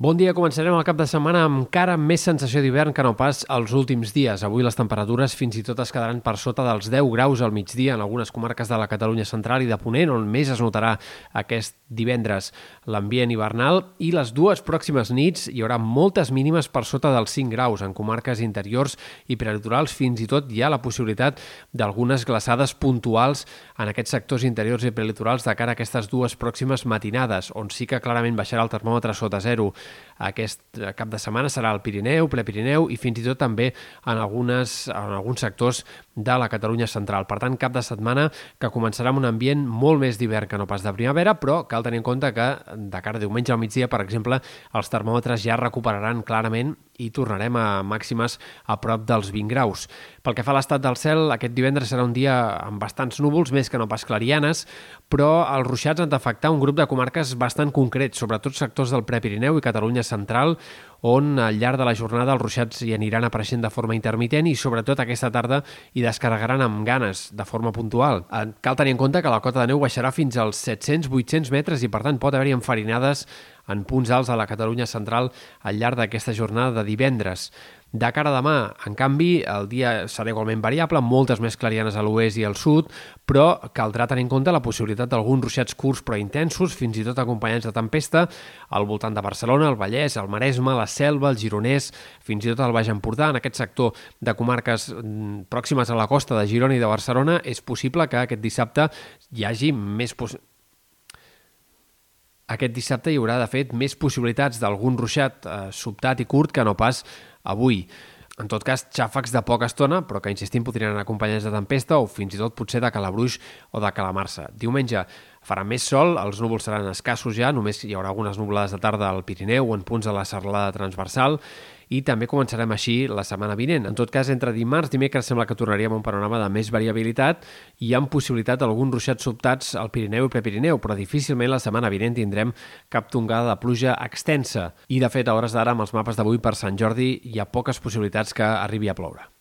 Bon dia, començarem el cap de setmana amb encara més sensació d'hivern que no pas els últims dies. Avui les temperatures fins i tot es quedaran per sota dels 10 graus al migdia en algunes comarques de la Catalunya central i de Ponent, on més es notarà aquest divendres l'ambient hivernal i les dues pròximes nits hi haurà moltes mínimes per sota dels 5 graus en comarques interiors i prelitorals. Fins i tot hi ha la possibilitat d'algunes glaçades puntuals en aquests sectors interiors i prelitorals de cara a aquestes dues pròximes matinades, on sí que clarament baixarà el termòmetre sota zero. Aquest cap de setmana serà al Pirineu, Prepirineu i fins i tot també en, algunes, en alguns sectors de la Catalunya central. Per tant, cap de setmana que començarà amb un ambient molt més d'hivern que no pas de primavera, però cal tenir en compte que de cara a diumenge al migdia, per exemple, els termòmetres ja recuperaran clarament i tornarem a màximes a prop dels 20 graus. Pel que fa a l'estat del cel, aquest divendres serà un dia amb bastants núvols, més que no pas clarianes, però els ruixats han d'afectar un grup de comarques bastant concrets, sobretot sectors del Prepirineu i Catalunya central, on al llarg de la jornada els ruixats hi aniran apareixent de forma intermitent i sobretot aquesta tarda hi descarregaran amb ganes, de forma puntual. Eh, cal tenir en compte que la cota de neu baixarà fins als 700-800 metres i per tant pot haver-hi enfarinades en punts alts de la Catalunya central al llarg d'aquesta jornada de divendres. De cara a demà, en canvi, el dia serà igualment variable, amb moltes més clarianes a l'oest i al sud, però caldrà tenir en compte la possibilitat d'alguns ruixats curts però intensos, fins i tot acompanyats de tempesta, al voltant de Barcelona, el Vallès, el Maresme, la Selva, el Gironès, fins i tot el Baix Empordà, en aquest sector de comarques mm, pròximes a la costa de Girona i de Barcelona, és possible que aquest dissabte hi hagi més possibilitats aquest dissabte hi haurà, de fet, més possibilitats d'algun ruixat eh, sobtat i curt que no pas avui. En tot cas, xàfecs de poca estona, però que, insistim, podrien anar acompanyats de tempesta o fins i tot potser de calabruix o de calamarsa. Diumenge farà més sol, els núvols seran escassos ja, només hi haurà algunes nublades de tarda al Pirineu o en punts de la serralada transversal i també començarem així la setmana vinent. En tot cas, entre dimarts i dimecres sembla que tornaríem a un panorama de més variabilitat i amb possibilitat d'alguns ruixats sobtats al Pirineu i Prepirineu, però difícilment la setmana vinent tindrem cap tongada de pluja extensa. I, de fet, a hores d'ara, amb els mapes d'avui per Sant Jordi, hi ha poques possibilitats que arribi a ploure.